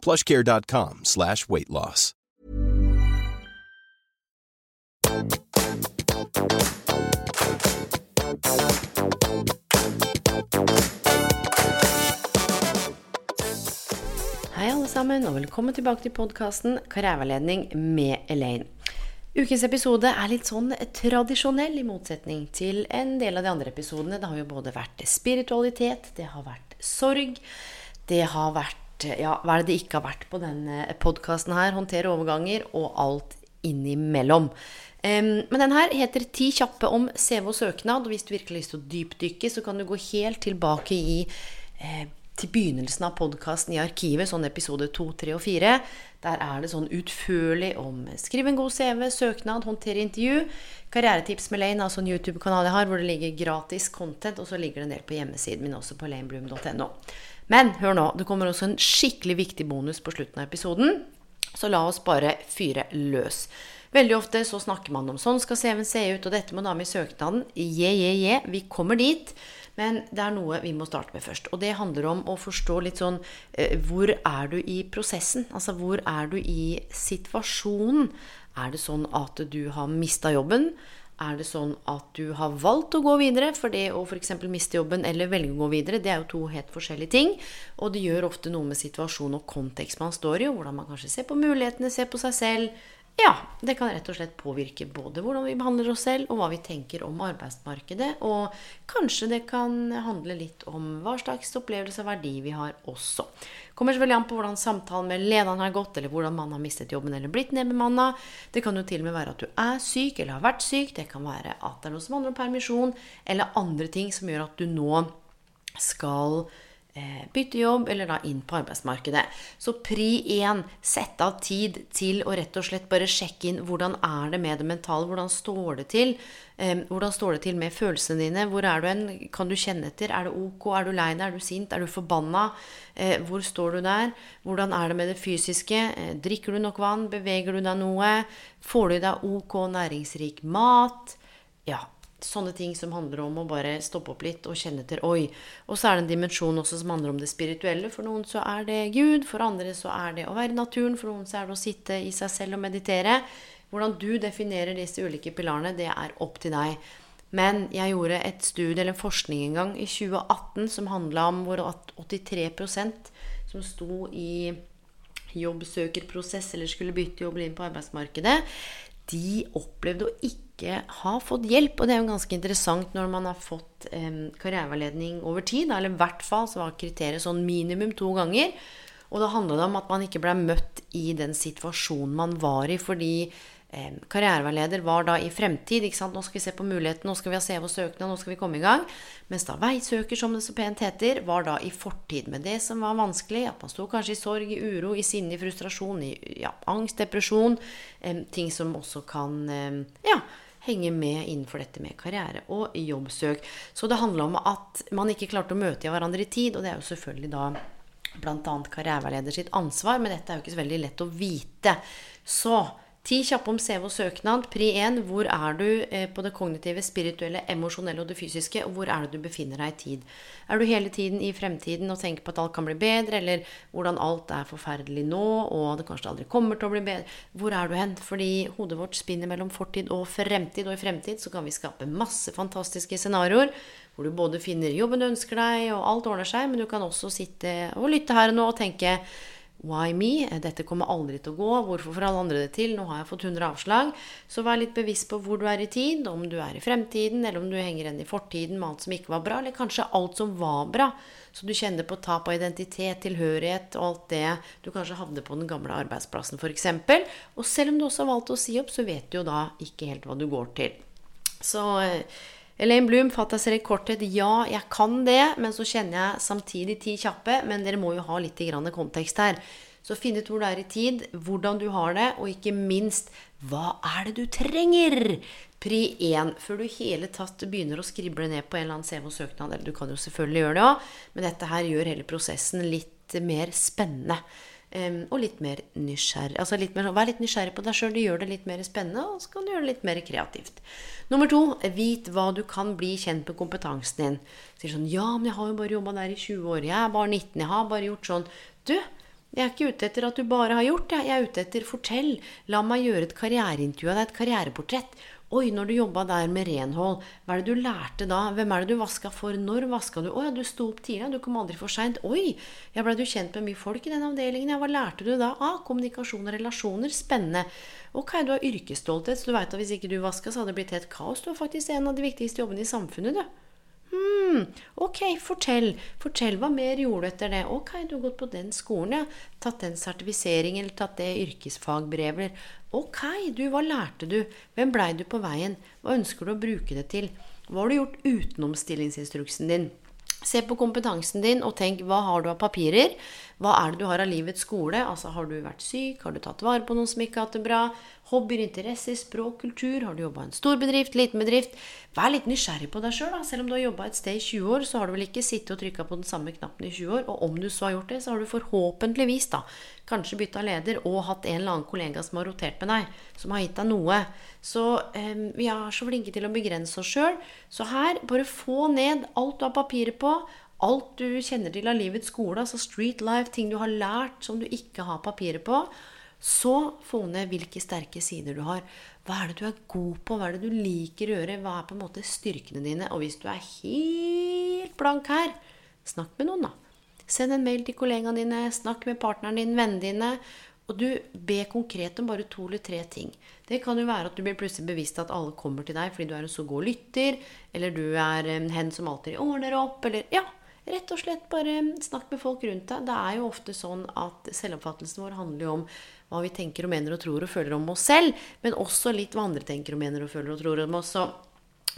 plushcare.com slash weight loss. Hei, alle sammen, og velkommen tilbake til podkasten Karriereveiledning med Elaine. Ukens episode er litt sånn tradisjonell, i motsetning til en del av de andre episodene. Det har jo både vært spiritualitet, det har vært sorg, det har vært Ja, hva er det det ikke har vært på denne podkasten her? Håndtere overganger og alt innimellom. Um, men den her heter 'Ti kjappe om CV og søknad'. Og hvis du virkelig har lyst til å dypdykke, så kan du gå helt tilbake i eh, til begynnelsen av podkasten i arkivet, sånn episode 2, 3 og 4. Der er det sånn utførlig om skriv en god CV, søknad, håndtere intervju. Karrieretips med Lane, altså en YouTube-kanal jeg har, hvor det ligger gratis content. Og så ligger det en del på hjemmesiden min også, på lanebloom.no. Men hør nå, det kommer også en skikkelig viktig bonus på slutten av episoden. Så la oss bare fyre løs. Veldig ofte så snakker man om sånn skal CV-en se ut, og dette må da med i søknaden. Je, je, je. Vi kommer dit. Men det er noe vi må starte med først. Og det handler om å forstå litt sånn eh, Hvor er du i prosessen? Altså hvor er du i situasjonen? Er det sånn at du har mista jobben? Er det sånn at du har valgt å gå videre? For det å f.eks. miste jobben eller velge å gå videre, det er jo to helt forskjellige ting. Og det gjør ofte noe med situasjon og kontekst man står i, og hvordan man kanskje ser på mulighetene, ser på seg selv. Ja, det kan rett og slett påvirke både hvordan vi behandler oss selv, og hva vi tenker om arbeidsmarkedet. Og kanskje det kan handle litt om hva slags opplevelse og verdi vi har også. Kommer selvfølgelig an på hvordan samtalen med lederen har gått, eller hvordan man har mistet jobben eller blitt nedbemanna. Det kan jo til og med være at du er syk eller har vært syk. Det kan være at det er noe som handler om permisjon, eller andre ting som gjør at du nå skal bytte jobb eller da inn på arbeidsmarkedet. Så pri 1, sett av tid til å rett og slett bare sjekke inn hvordan er det med det mentale. Hvordan står det til? Eh, hvordan står det til med følelsene dine? Hvor er du hen? Kan du kjenne etter? Er det ok? Er du lei deg? Er du sint? Er du forbanna? Eh, hvor står du der? Hvordan er det med det fysiske? Eh, drikker du nok vann? Beveger du deg noe? Får du i deg ok næringsrik mat? Ja, sånne ting som handler om å bare stoppe opp litt og kjenne etter Oi. Og så er det en dimensjon også som handler om det spirituelle. For noen så er det Gud, for andre så er det å være i naturen, for noen så er det å sitte i seg selv og meditere. Hvordan du definerer disse ulike pilarene, det er opp til deg. Men jeg gjorde et studie eller en forskning en gang i 2018 som handla om hvor 83% som sto i jobbsøkerprosess eller skulle bytte jobb inn på arbeidsmarkedet, de opplevde å ikke ha fått hjelp. Og det er jo ganske interessant når man har fått eh, karriereveiledning over tid. Eller i hvert fall så var kriteriet sånn minimum to ganger. Og da handla det om at man ikke ble møtt i den situasjonen man var i. Fordi karriereveileder var da i fremtid. ikke sant? Nå skal vi se på muligheten, nå skal vi ha CV og søknad, nå skal vi komme i gang. Mens da veisøker, som det så pent heter, var da i fortid med det som var vanskelig. At man sto kanskje i sorg, i uro, i sinne, i frustrasjon, i ja, angst, depresjon. Eh, ting som også kan eh, ja, henge med innenfor dette med karriere og jobbsøk. Så det handla om at man ikke klarte å møte hverandre i tid, og det er jo selvfølgelig da bl.a. karriereveileder sitt ansvar, men dette er jo ikke så veldig lett å vite. Så ti kjappe om CV og søknad. Pri 1. Hvor er du eh, på det kognitive, spirituelle, emosjonelle og det fysiske? Og hvor er det du befinner deg i tid? Er du hele tiden i fremtiden og tenker på at alt kan bli bedre, eller hvordan alt er forferdelig nå, og det kanskje aldri kommer til å bli bedre? Hvor er du hen? Fordi hodet vårt spinner mellom fortid og fremtid, og i fremtid så kan vi skape masse fantastiske scenarioer hvor du både finner jobben du ønsker deg, og alt ordner seg, men du kan også sitte og lytte her og nå og tenke Why me? Dette kommer aldri til å gå. Hvorfor får alle andre det til? Nå har jeg fått 100 avslag. Så vær litt bevisst på hvor du er i tid, om du er i fremtiden, eller om du henger igjen i fortiden med alt som ikke var bra, eller kanskje alt som var bra. Så du kjenner på tap av identitet, tilhørighet og alt det du kanskje havner på den gamle arbeidsplassen f.eks. Og selv om du også har valgt å si opp, så vet du jo da ikke helt hva du går til. Så Elaine Bloom, fatter i korthet. Ja, jeg kan det, men så kjenner jeg samtidig ti kjappe. Men dere må jo ha litt kontekst her. Så finn ut hvor du er i tid, hvordan du har det, og ikke minst hva er det du trenger? Pri 1. Før du hele tatt begynner å skrible ned på en eller annen CV-søknad. Eller du kan jo selvfølgelig gjøre det òg, men dette her gjør hele prosessen litt mer spennende. Um, og litt mer nysgjerrig. Altså litt mer, Vær litt nysgjerrig på deg sjøl. Det gjør det litt mer spennende, og så kan du gjøre det litt mer kreativt. Nummer to vit hva du kan bli kjent med kompetansen din. Sier sånn Ja, men jeg har jo bare jobba der i 20 år. Jeg er bare 19. Jeg har bare gjort sånn. Du, jeg er ikke ute etter at du bare har gjort det. Jeg er ute etter fortell. La meg gjøre et karriereintervju av deg. Et karriereportrett. Oi, når du jobba der med renhold, hva er det du lærte da? Hvem er det du vaska for? Når vaska du? Å ja, du sto opp tidlig, du kom aldri for seint. Oi, ja, blei du kjent med mye folk i den avdelingen? Ja, hva lærte du da? Ah, kommunikasjon og relasjoner. Spennende. Ok, du har yrkesstolthet, så du veit at hvis ikke du vaska, så hadde det blitt helt kaos. Du er faktisk en av de viktigste jobbene i samfunnet, du. Hm, ok, fortell. Fortell hva mer gjorde du etter det? Ok, du har gått på den skolen, ja. Tatt den sertifiseringen, eller tatt det yrkesfagbrevet. Ok, du, hva lærte du? Hvem blei du på veien? Hva ønsker du å bruke det til? Hva har du gjort utenom stillingsinstruksen din? Se på kompetansen din og tenk hva har du av papirer? Hva er det du har av livets skole? Altså Har du vært syk? Har du tatt vare på noen som ikke har hatt det bra? Hobbyer, interesser, språk, kultur? Har du jobba i en stor bedrift, liten bedrift? Vær litt nysgjerrig på deg sjøl. Selv om du har jobba et sted i 20 år, så har du vel ikke sittet og trykka på den samme knappen i 20 år. Og om du så har gjort det, så har du forhåpentligvis da kanskje bytta leder og hatt en eller annen kollega som har rotert med deg, som har gitt deg noe. Så eh, vi er så flinke til å begrense oss sjøl. Så her, bare få ned alt du har papirer på alt du kjenner til av livets skole, altså street life, ting du har lært som du ikke har papirer på, så få ned hvilke sterke sider du har. Hva er det du er god på? Hva er det du liker å gjøre? Hva er på en måte styrkene dine? Og hvis du er helt blank her, snakk med noen, da. Send en mail til kollegaene dine, snakk med partneren din, vennene dine. Og du be konkret om bare to eller tre ting. Det kan jo være at du blir plutselig bevisst at alle kommer til deg fordi du er en så god lytter, eller du er en hen som alltid ordner opp, eller ja, Rett og slett bare snakk med folk rundt deg. Det er jo ofte sånn at selvoppfattelsen vår handler jo om hva vi tenker og mener og tror og føler om oss selv, men også litt hva andre tenker og mener og føler og tror om oss. Så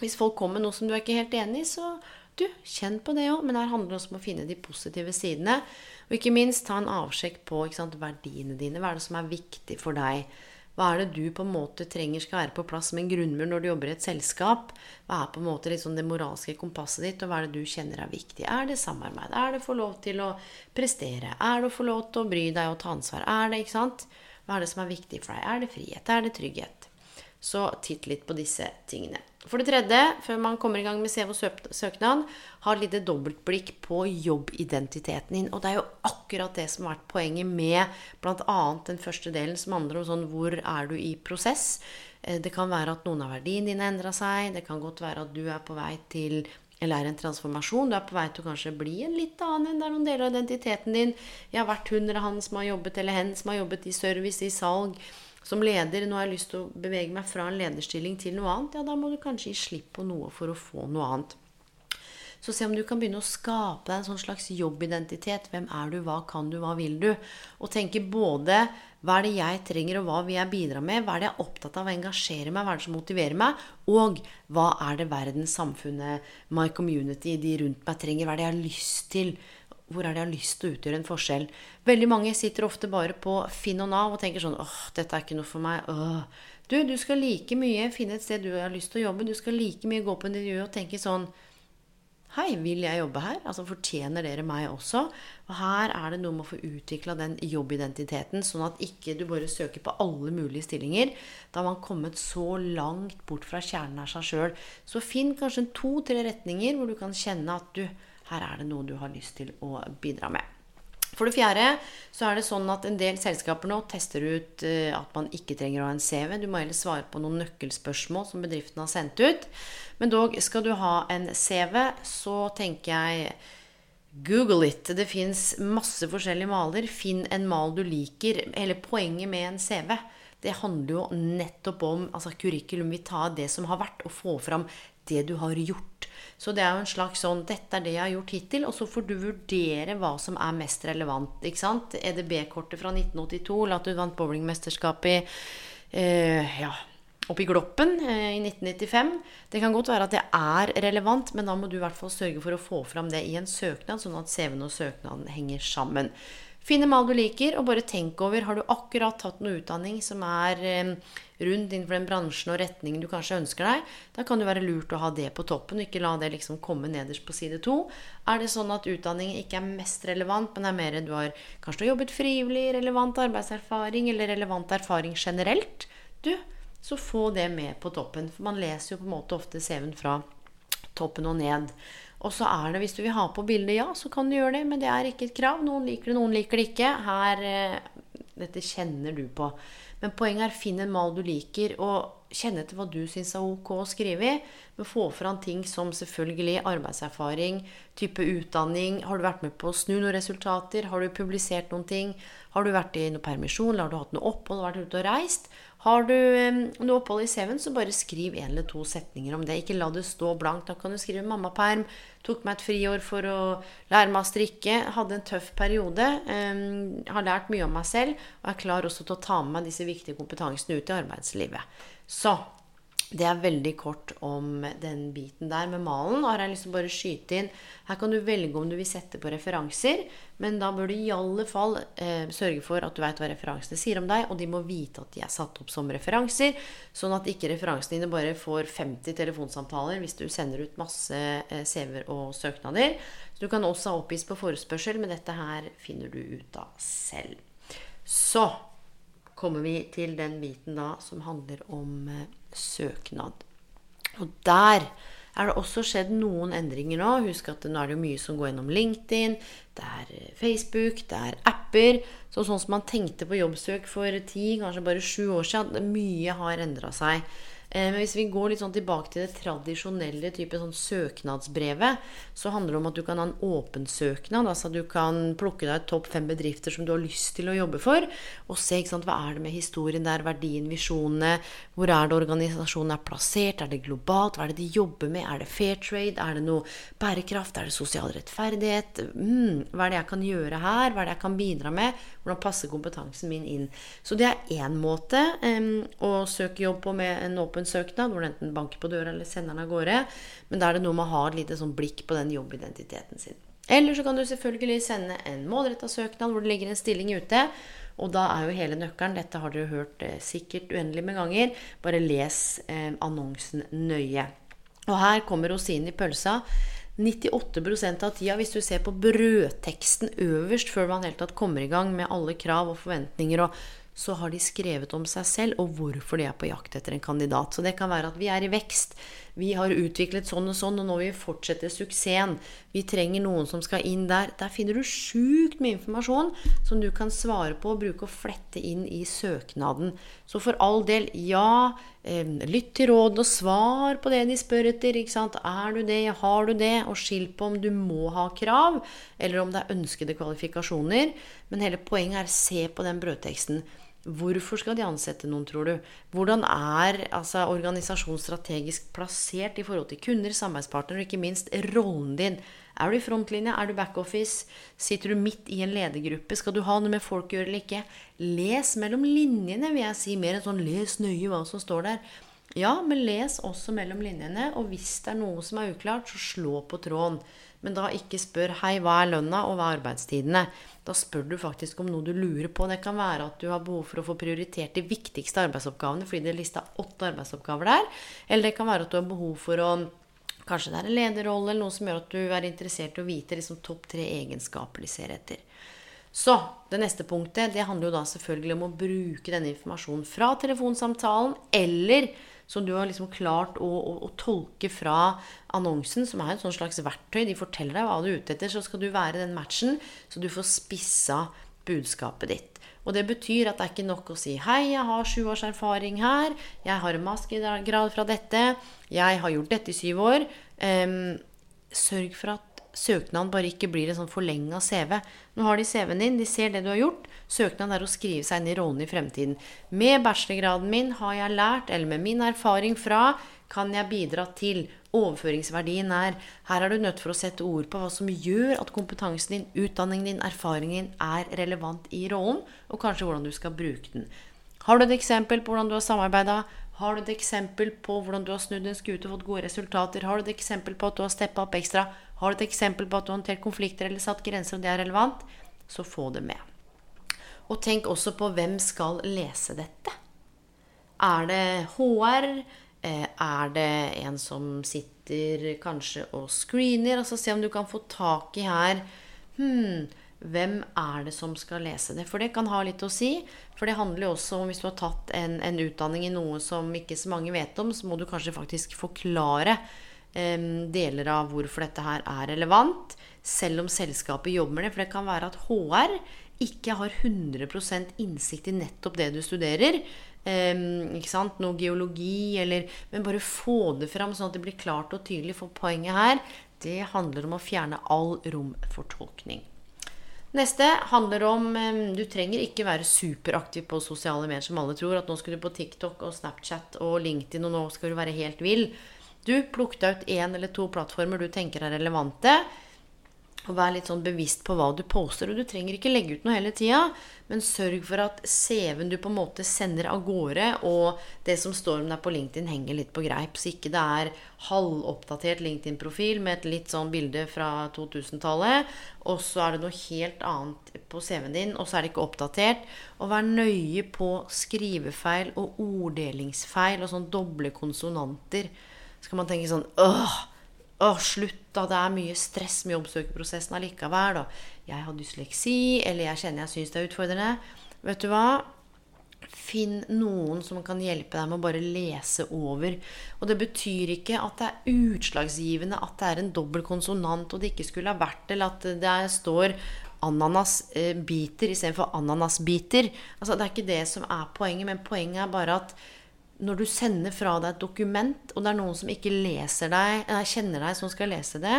hvis folk kommer med noe som du er ikke helt enig i, så du, kjenn på det òg. Men her handler det også om å finne de positive sidene. Og ikke minst ta en avsjekk på sant, verdiene dine. Hva er det som er viktig for deg? Hva er det du på en måte trenger skal være på plass som en grunnmur når du jobber i et selskap? Hva er på en måte liksom det moralske kompasset ditt, og hva er det du kjenner er viktig? Er det samarbeid? Er det å få lov til å prestere? Er det å få lov til å bry deg og ta ansvar? Er det, ikke sant? Hva er det som er viktig for deg? Er det frihet? Er det trygghet? Så titt litt på disse tingene. For det tredje, før man kommer i gang med og søknad, ha et lite dobbeltblikk på jobbidentiteten din. Og det er jo akkurat det som har vært poenget med bl.a. den første delen, som handler om sånn hvor er du i prosess. Eh, det kan være at noen av verdiene dine har endra seg. Det kan godt være at du er på vei til eller er en transformasjon. Du er på vei til å kanskje bli en litt annen. Det er noen deler av identiteten din. Jeg har vært hun eller han som har jobbet, eller hen som har jobbet i service, i salg som leder, nå har jeg lyst til å bevege meg fra en lederstilling til noe annet, ja, da må du kanskje gi slipp på noe for å få noe annet. Så se om du kan begynne å skape deg en sånn slags jobbidentitet. Hvem er du, hva kan du, hva vil du? Og tenke både hva er det jeg trenger, og hva vil jeg bidra med? Hva er det jeg er opptatt av å engasjere meg? Hva er det som motiverer meg? Og hva er det verden, samfunnet, my community, de rundt meg trenger? Hva er det jeg har lyst til? Hvor er det jeg har lyst til å utgjøre en forskjell? Veldig mange sitter ofte bare på Finn og Nav og tenker sånn åh, dette er ikke noe for meg. Åh. Du, du skal like mye finne et sted du har lyst til å jobbe. Du skal like mye gå på en intervju og tenke sånn Hei, vil jeg jobbe her? Altså fortjener dere meg også? Og her er det noe med å få utvikla den jobbidentiteten, sånn at ikke du bare søker på alle mulige stillinger. Da har man kommet så langt bort fra kjernen av seg sjøl. Så finn kanskje to-tre retninger hvor du kan kjenne at du her er det noe du har lyst til å bidra med. For det fjerde så er det sånn at en del selskaper nå tester ut eh, at man ikke trenger å ha en CV. Du må heller svare på noen nøkkelspørsmål som bedriften har sendt ut. Men dog, skal du ha en CV, så tenker jeg Google it. Det fins masse forskjellige maler. Finn en mal du liker. Hele poenget med en CV det handler jo nettopp om altså curriculum vitae, det som har vært, og få fram det du har gjort. Så det er jo en slags sånn Dette er det jeg har gjort hittil. Og så får du vurdere hva som er mest relevant. ikke sant? EDB-kortet fra 1982, eller at du vant bowlingmesterskapet i eh, ja, oppe i Gloppen eh, i 1995. Det kan godt være at det er relevant, men da må du i hvert fall sørge for å få fram det i en søknad, sånn at CV-en og søknaden henger sammen. Finn en mal du liker, og bare tenk over har du akkurat tatt noe utdanning som er rundt innenfor den bransjen og retningen du kanskje ønsker deg. Da kan det være lurt å ha det på toppen, ikke la det liksom komme nederst på side to. Er det sånn at utdanning ikke er mest relevant, men er mer du har kanskje jobbet frivillig, relevant arbeidserfaring eller relevant erfaring generelt, du, så få det med på toppen. For man leser jo på en måte ofte CV-en fra toppen og ned. Og så er det, hvis du vil ha på bildet, ja, så kan du gjøre det. Men det er ikke et krav. Noen liker det, noen liker det ikke. Her, eh, Dette kjenner du på. Men poenget er finn en mal du liker, og kjenne etter hva du syns er ok å skrive i. Men få fram ting som selvfølgelig arbeidserfaring, type utdanning. Har du vært med på å snu noen resultater? Har du publisert noen ting? Har du vært i noen permisjon? Eller Har du hatt noe opphold? Vært ute og reist? Har du noe opphold i CV-en, så bare skriv en eller to setninger om det. Ikke la det stå blankt. Da kan du skrive 'mammaperm', 'tok meg et friår for å lære meg å strikke', 'hadde en tøff periode', um, 'har lært mye om meg selv', og er klar også til å ta med meg disse viktige kompetansene ut i arbeidslivet. Så det er veldig kort om den biten der med malen. Har jeg liksom bare skyte inn Her kan du velge om du vil sette på referanser, men da bør du i alle fall eh, sørge for at du veit hva referansene sier om deg, og de må vite at de er satt opp som referanser, sånn at ikke referansene dine bare får 50 telefonsamtaler hvis du sender ut masse eh, CV-er og søknader. Så du kan også ha oppgis på forespørsel, men dette her finner du ut av selv. Så kommer vi til den biten da som handler om eh, søknad. Og der er det også skjedd noen endringer nå. Husk at nå er det jo mye som går gjennom LinkedIn, det er eh, Facebook, det er apper. Så sånn som man tenkte på jobbsøk for ti, kanskje bare sju år siden, mye har endra seg. Eh, men hvis vi går litt sånn tilbake til det tradisjonelle type sånn søknadsbrevet, så handler det om at du kan ha en åpen søknad. Altså du kan plukke deg topp fem bedrifter som du har lyst til å jobbe for, og se ikke sant, hva er det med historien der, verdien, visjonene, hvor er det organisasjonen er plassert, er det globalt, hva er det de jobber med, er det fair trade, er det noe bærekraft, er det sosial rettferdighet, mm, hva er det jeg kan gjøre her, hva er det jeg kan bidra med, hvordan passer kompetansen min inn. Så det er én måte um, å søke jobb på med en åpen en søknad, hvor du enten banker på døra eller sender den av gårde. Men da er det noe med å ha et lite sånn blikk på den jobbidentiteten sin. Eller så kan du selvfølgelig sende en målretta søknad hvor det ligger en stilling ute. Og da er jo hele nøkkelen Dette har dere hørt eh, sikkert uendelig med ganger. Bare les eh, annonsen nøye. Og her kommer rosinen i pølsa. 98% av tida, hvis du ser på brødteksten øverst før man helt tatt kommer i gang med alle krav og forventninger og så har de skrevet om seg selv og hvorfor de er på jakt etter en kandidat. Så det kan være at vi er i vekst. Vi har utviklet sånn og sånn, og nå vil vi fortsette suksessen. Vi trenger noen som skal inn der. Der finner du sjukt mye informasjon som du kan svare på og bruke og flette inn i søknaden. Så for all del, ja, eh, lytt til råd og svar på det de spør etter. ikke sant? Er du det, har du det? Og skill på om du må ha krav, eller om det er ønskede kvalifikasjoner. Men hele poenget er se på den brødteksten. Hvorfor skal de ansette noen, tror du? Hvordan er altså, organisasjonen strategisk plassert i forhold til kunder, samarbeidspartnere og ikke minst rollen din? Er du i frontlinja? Er du backoffice? Sitter du midt i en ledergruppe? Skal du ha noe med folk å gjøre eller ikke? Les mellom linjene, vil jeg si. Mer enn sånn les nøye hva som står der. Ja, men les også mellom linjene. Og hvis det er noe som er uklart, så slå på tråden. Men da ikke spør 'hei, hva er lønna', og 'hva er arbeidstidene'? Da spør du faktisk om noe du lurer på. Det kan være at du har behov for å få prioritert de viktigste arbeidsoppgavene fordi det er lista åtte arbeidsoppgaver der. Eller det kan være at du har behov for å Kanskje det er en lederrolle eller noe som gjør at du er interessert i å vite liksom topp tre egenskaper de ser etter. Så det neste punktet det handler jo da selvfølgelig om å bruke denne informasjonen fra telefonsamtalen eller som du har liksom klart å, å, å, tolke fra annonsen, som er et slags verktøy. De forteller deg hva du er ute etter, så skal du være den matchen, så du får spissa budskapet ditt. Og det betyr at det er ikke nok å si 'Hei, jeg har sju års erfaring her. Jeg har en mastergrad fra dette. Jeg har gjort dette i syv år.' Um, sørg for at søknaden bare ikke blir en sånn forlenga CV. Nå har de CV-en din, de ser det du har gjort. Søknaden er å skrive seg inn i rollen i fremtiden. Med bachelorgraden min har jeg lært, eller med min erfaring fra, kan jeg bidra til. Overføringsverdien er Her er du nødt for å sette ord på hva som gjør at kompetansen din, utdanningen din, erfaringen din er relevant i rollen, og kanskje hvordan du skal bruke den. Har du et eksempel på hvordan du har samarbeida? Har du et eksempel på hvordan du har snudd en skute og fått gode resultater? Har du et eksempel på at du har steppa opp ekstra? Har du et eksempel på at du har håndtert konflikter eller satt grenser, og det er relevant, så få det med. Og tenk også på hvem skal lese dette. Er det HR? Eh, er det en som sitter kanskje og screener? Altså se om du kan få tak i her hmm, hvem er det som skal lese det? For det kan ha litt å si. For det handler jo også om hvis du har tatt en, en utdanning i noe som ikke så mange vet om, så må du kanskje faktisk forklare deler av hvorfor dette her er relevant. Selv om selskapet jobber med det. For det kan være at HR ikke har 100% innsikt i nettopp det du studerer. Um, ikke sant? Noe geologi eller Men bare få det fram sånn at det blir klart og tydelig. For poenget her, det handler om å fjerne all rom for tolkning. Neste handler om um, Du trenger ikke være superaktiv på sosiale medier som alle tror. At nå skal du på TikTok og Snapchat og LinkedIn, og nå skal du være helt vill. Du plukk deg ut én eller to plattformer du tenker er relevante. Og vær litt sånn bevisst på hva du poster. Og du trenger ikke legge ut noe hele tida, men sørg for at CV-en du på en måte sender av gårde, og det som står om deg på LinkedIn, henger litt på greip. Så ikke det er halvoppdatert LinkedIn-profil med et litt sånn bilde fra 2000-tallet, og så er det noe helt annet på CV-en din, og så er det ikke oppdatert. Og vær nøye på skrivefeil og orddelingsfeil og sånn doble konsonanter. Så kan man tenke sånn Åh! åh slutt, da. Det er mye stress med jobbsøkerprosessen allikevel. Og Jeg har dysleksi, eller jeg kjenner jeg syns det er utfordrende. Vet du hva? Finn noen som kan hjelpe deg med å bare lese over. Og det betyr ikke at det er utslagsgivende at det er en dobbel konsonant, og det ikke skulle ha vært det, eller at det står ananasbiter eh, istedenfor ananasbiter. Altså, det er ikke det som er poenget, men poenget er bare at når du sender fra deg et dokument, og det er noen som ikke leser deg, nei, kjenner deg, som skal lese det,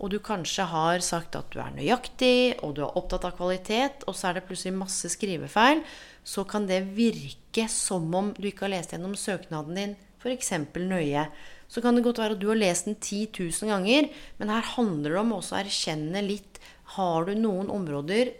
og du kanskje har sagt at du er nøyaktig, og du er opptatt av kvalitet, og så er det plutselig masse skrivefeil, så kan det virke som om du ikke har lest gjennom søknaden din f.eks. nøye. Så kan det godt være at du har lest den 10 000 ganger, men her handler det om også å erkjenne litt Har du noen områder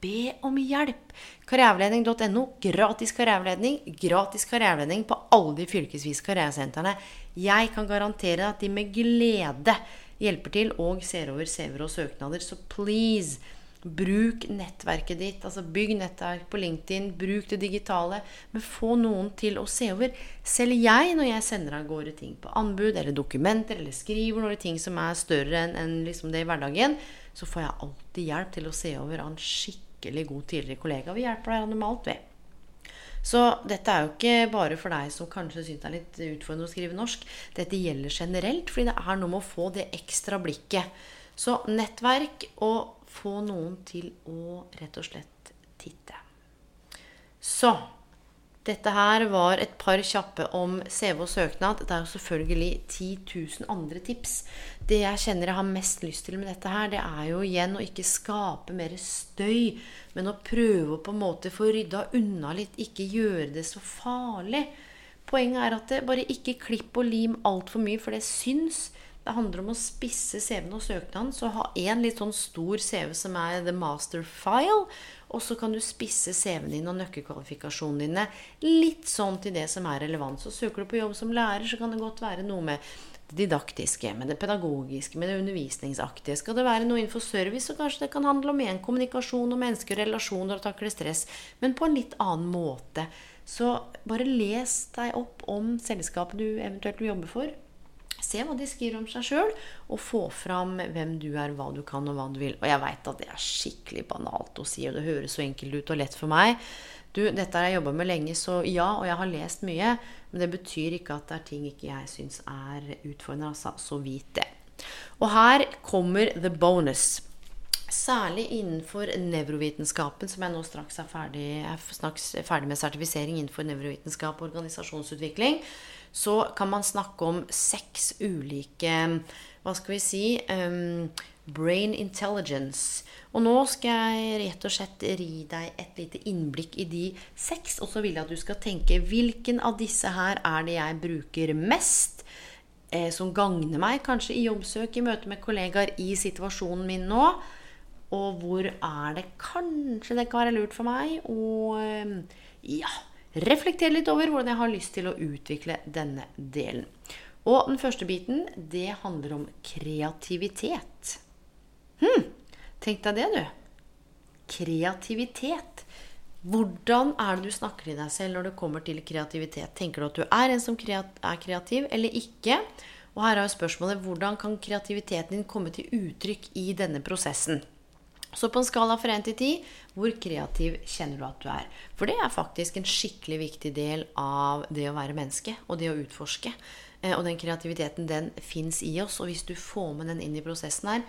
Be om hjelp. Karriereveiledning.no. Gratis karriereveiledning. Gratis karriereveiledning på alle de fylkesvise karrieresentrene. Jeg kan garantere at de med glede hjelper til og ser over CV-er og søknader. Så please, bruk nettverket ditt. Altså bygg nettverk på LinkedIn. Bruk det digitale. Men få noen til å se over. Selv jeg, når jeg sender av gårde ting på anbud eller dokumenter, eller skriver noen ting som er større enn liksom det i hverdagen, så får jeg alltid hjelp til å se over av en skikkelig skikkelig god tidligere kollega. Vi hjelper deg med alt, vi. Så dette er jo ikke bare for deg som kanskje syns det er litt utfordrende å skrive norsk. Dette gjelder generelt, fordi det er noe med å få det ekstra blikket. Så nettverk og få noen til å rett og slett titte. Så dette her var et par kjappe om CV og søknad. Det er jo selvfølgelig 10 000 andre tips. Det jeg kjenner jeg har mest lyst til med dette her, det er jo igjen å ikke skape mer støy, men å prøve å på en måte få rydda unna litt. Ikke gjøre det så farlig. Poenget er at det bare ikke klipp og lim altfor mye, for det syns. Det handler om å spisse CV-en og søknaden. Så ha én litt sånn stor CV som er the master file. Og så kan du spisse CV-en din og nøkkelkvalifikasjonene dine litt sånn til det som er relevant. Så søker du på jobb som lærer, så kan det godt være noe med det didaktiske, med det pedagogiske, med det undervisningsaktige. Skal det være noe innenfor service, så kanskje det kan handle om igjen kommunikasjon og mennesker, relasjoner og takle stress, men på en litt annen måte. Så bare les deg opp om selskapet du eventuelt vil jobbe for. Se hva de skriver om seg sjøl, og få fram hvem du er, hva du kan, og hva du vil. Og jeg veit at det er skikkelig banalt å si, og det høres så enkelt ut og lett for meg. Du, dette har jeg jobba med lenge, så ja, og jeg har lest mye. Men det betyr ikke at det er ting ikke jeg syns er utfordrende. Altså, så vit det. Og her kommer the bonus. Særlig innenfor nevrovitenskapen, som jeg nå straks er ferdig, er ferdig med sertifisering innenfor nevrovitenskap og organisasjonsutvikling, så kan man snakke om seks ulike Hva skal vi si um, Brain intelligence. Og nå skal jeg rett og slett ri deg et lite innblikk i de seks. Og så vil jeg at du skal tenke hvilken av disse her er det jeg bruker mest? Eh, som gagner meg, kanskje i jobbsøk, i møte med kollegaer, i situasjonen min nå. Og hvor er det kanskje det kan være lurt for meg å ja, reflektere litt over hvordan jeg har lyst til å utvikle denne delen. Og den første biten, det handler om kreativitet. Hm, tenk deg det, du. Kreativitet. Hvordan er det du snakker til deg selv når det kommer til kreativitet? Tenker du at du er en som er kreativ, eller ikke? Og her er jo spørsmålet hvordan kan kreativiteten din komme til uttrykk i denne prosessen? Så på en skala fra 1 til 10, hvor kreativ kjenner du at du er? For det er faktisk en skikkelig viktig del av det å være menneske og det å utforske. Eh, og den kreativiteten, den fins i oss. Og hvis du får med den inn i prosessen her,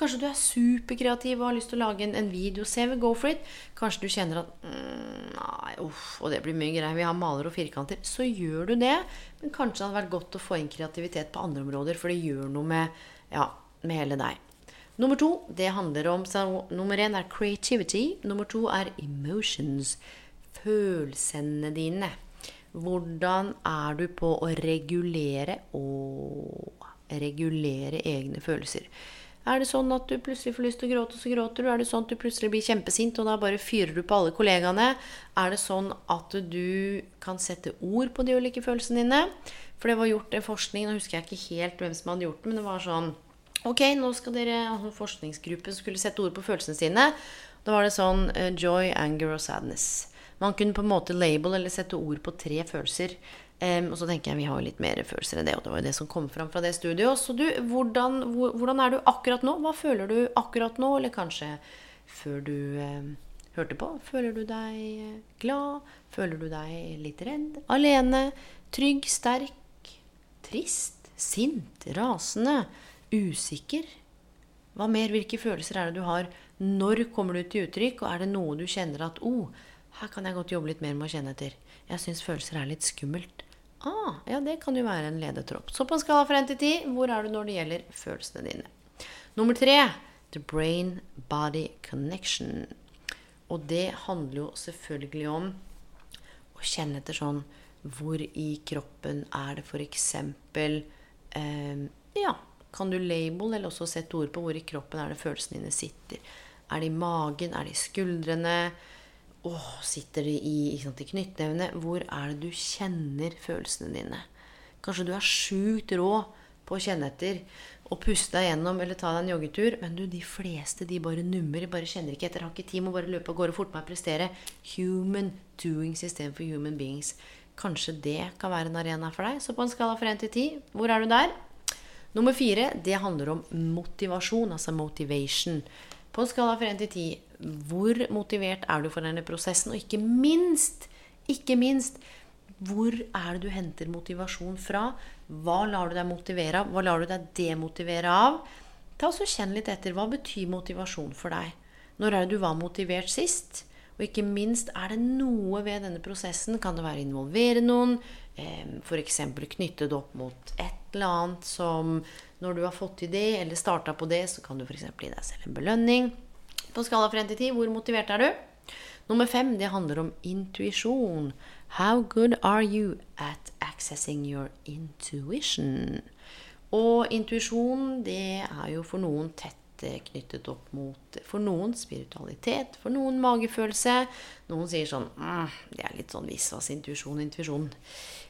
Kanskje du er superkreativ og har lyst til å lage en, en video. CV, go for it. Kanskje du kjenner at mm, Nei, uff, og det blir mye greier. Vi har maler og firkanter. Så gjør du det. Men kanskje det hadde vært godt å få inn kreativitet på andre områder, for det gjør noe med, ja, med hele deg. Nummer to, det handler om så, Nummer én er creativity. Nummer to er emotions. Følelsene dine. Hvordan er du på å regulere og regulere egne følelser? Er det sånn at du plutselig får lyst til å gråte, så gråter du? Er det sånn at du plutselig blir kjempesint, og da bare fyrer du på alle kollegaene? Er det sånn at du kan sette ord på de ulike følelsene dine? For det var gjort en forskning, nå husker jeg ikke helt hvem som hadde gjort det, men det var sånn Ok, nå skal dere Forskningsgruppen skulle sette ord på følelsene sine. Da var det sånn uh, joy, anger og sadness. Man kunne på en måte label eller sette ord på tre følelser. Um, og så tenker jeg vi har jo litt mer følelser enn det, og det var jo det som kom fram fra det studioet. Så du, hvordan, hvordan, er du akkurat nå? Hva føler du akkurat nå? Eller kanskje før du um, hørte på? Føler du deg eh, glad? Føler du deg litt redd? Alene? Trygg? Sterk? Trist? Sint? Rasende? Usikker? Hva mer? Hvilke følelser er det du har? Når kommer du til uttrykk? Og er det noe du kjenner at oh, her kan jeg godt jobbe litt mer med å kjenne etter. Jeg syns følelser er litt skummelt. Ah, ja, det kan jo være en ledetropp. Så på en skala fra 1 til 10, hvor er du når det gjelder følelsene dine? Nummer tre the brain-body connection. Og det handler jo selvfølgelig om å kjenne etter sånn Hvor i kroppen er det f.eks. Eh, ja, kan du label eller også sette ord på hvor i kroppen er det følelsene dine sitter? Er det i magen? Er det i skuldrene? Åh, sitter det i, sant, i knyttnevene? Hvor er det du kjenner følelsene dine? Kanskje du er sjukt rå på å kjenne etter og puste deg gjennom eller ta deg en joggetur, men du, de fleste de bare nummer, bare kjenner ikke etter, har ikke tid, må bare løpe av gårde fort meg prestere. Human doings istedenfor human beings. Kanskje det kan være en arena for deg. Så på en skala fra 1 til 10, hvor er du der? Nummer fire, det handler om motivasjon, altså motivation. På en skala fra 1 til 10, hvor motivert er du for denne prosessen? Og ikke minst, ikke minst, hvor er det du henter motivasjon fra? Hva lar du deg motivere av? Hva lar du deg demotivere av? Ta og Kjenn litt etter. Hva betyr motivasjon for deg? Når er det du var motivert sist? Og ikke minst, er det noe ved denne prosessen? Kan det være å involvere noen? F.eks. knytte det opp mot et eller annet som Når du har fått til det, eller starta på det, så kan du f.eks. gi deg selv en belønning. På skala fra 1 til 10, hvor motivert er du? Nummer fem, det handler om intuisjon. How good are you at accessing your intuition? Og intuisjon, det er jo for noen tett knyttet opp mot For noen spiritualitet, for noen magefølelse. Noen sier sånn mm, Det er litt sånn visvas intuisjon, intuisjon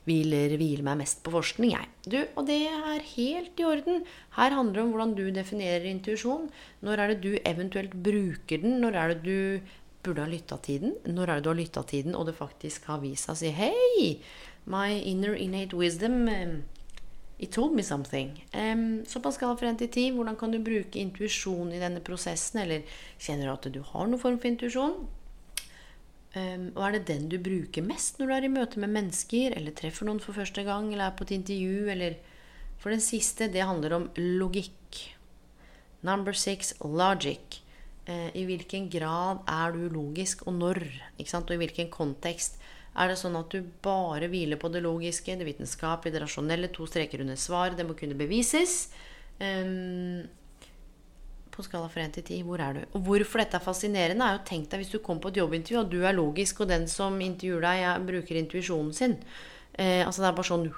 hviler, hviler meg mest på forskning, jeg. Du, og det er helt i orden. Her handler det om hvordan du definerer intuisjon. Når er det du eventuelt bruker den? Når er det du burde ha lytta til den? Når er det du har lytta til den, og det faktisk har vist seg å si Hei, my inner innate wisdom um, It told me something. Um, så skala fra 1 til 10, hvordan kan du bruke intuisjon i denne prosessen? Eller kjenner du at du har noen form for intuisjon? Um, og er det den du bruker mest når du er i møte med mennesker, eller treffer noen for første gang, eller er på et intervju, eller For den siste, det handler om logikk. Number six logic. Uh, I hvilken grad er du logisk, og når? Og i hvilken kontekst? Er det sånn at du bare hviler på det logiske, det vitenskapelige, det rasjonelle, to streker under svar, det må kunne bevises? Um, på skala fra 1 til 10, hvor er du? Og hvorfor dette er fascinerende, er jo tenk deg hvis du kommer på et jobbintervju, og du er logisk, og den som intervjuer deg, bruker intuisjonen sin. Eh, altså det er bare sånn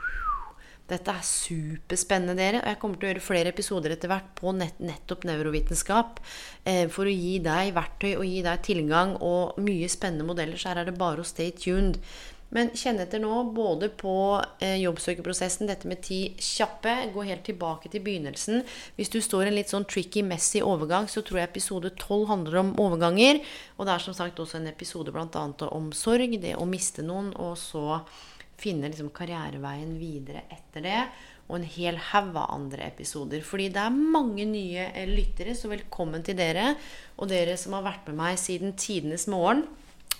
Dette er superspennende, dere. Og jeg kommer til å gjøre flere episoder etter hvert på nett, nettopp nevrovitenskap. Eh, for å gi deg verktøy og gi deg tilgang og mye spennende modeller. Så her er det bare å stay tuned. Men kjenn etter nå både på eh, jobbsøkerprosessen, dette med ti kjappe. Gå helt tilbake til begynnelsen. Hvis du står i en litt sånn tricky, messy overgang, så tror jeg episode 12 handler om overganger. Og det er som sagt også en episode bl.a. om sorg, det å miste noen, og så finne liksom karriereveien videre etter det. Og en hel haug av andre episoder. Fordi det er mange nye eh, lyttere, så velkommen til dere. Og dere som har vært med meg siden tidenes morgen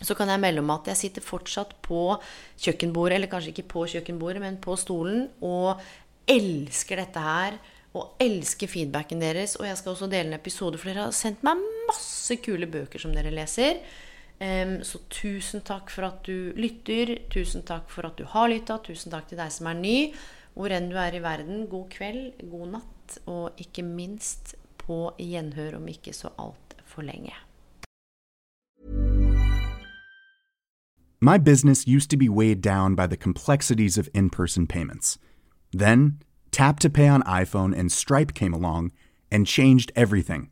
så kan jeg melde om at jeg sitter fortsatt på kjøkkenbordet, eller kanskje ikke på kjøkkenbordet, men på stolen, og elsker dette her. Og elsker feedbacken deres. Og jeg skal også dele en episode, for dere har sendt meg masse kule bøker som dere leser. Så tusen takk for at du lytter. Tusen takk for at du har lytta. Tusen takk til deg som er ny. Hvor enn du er i verden, god kveld, god natt, og ikke minst på gjenhør om ikke så altfor lenge. My business used to be weighed down by the complexities of in person payments. Then, Tap to Pay on iPhone and Stripe came along and changed everything.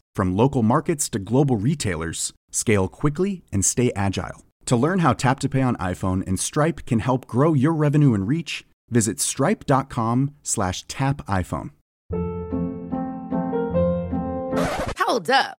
from local markets to global retailers, scale quickly and stay agile. To learn how Tap to Pay on iPhone and Stripe can help grow your revenue and reach, visit stripe.com/tapiphone. Hold up.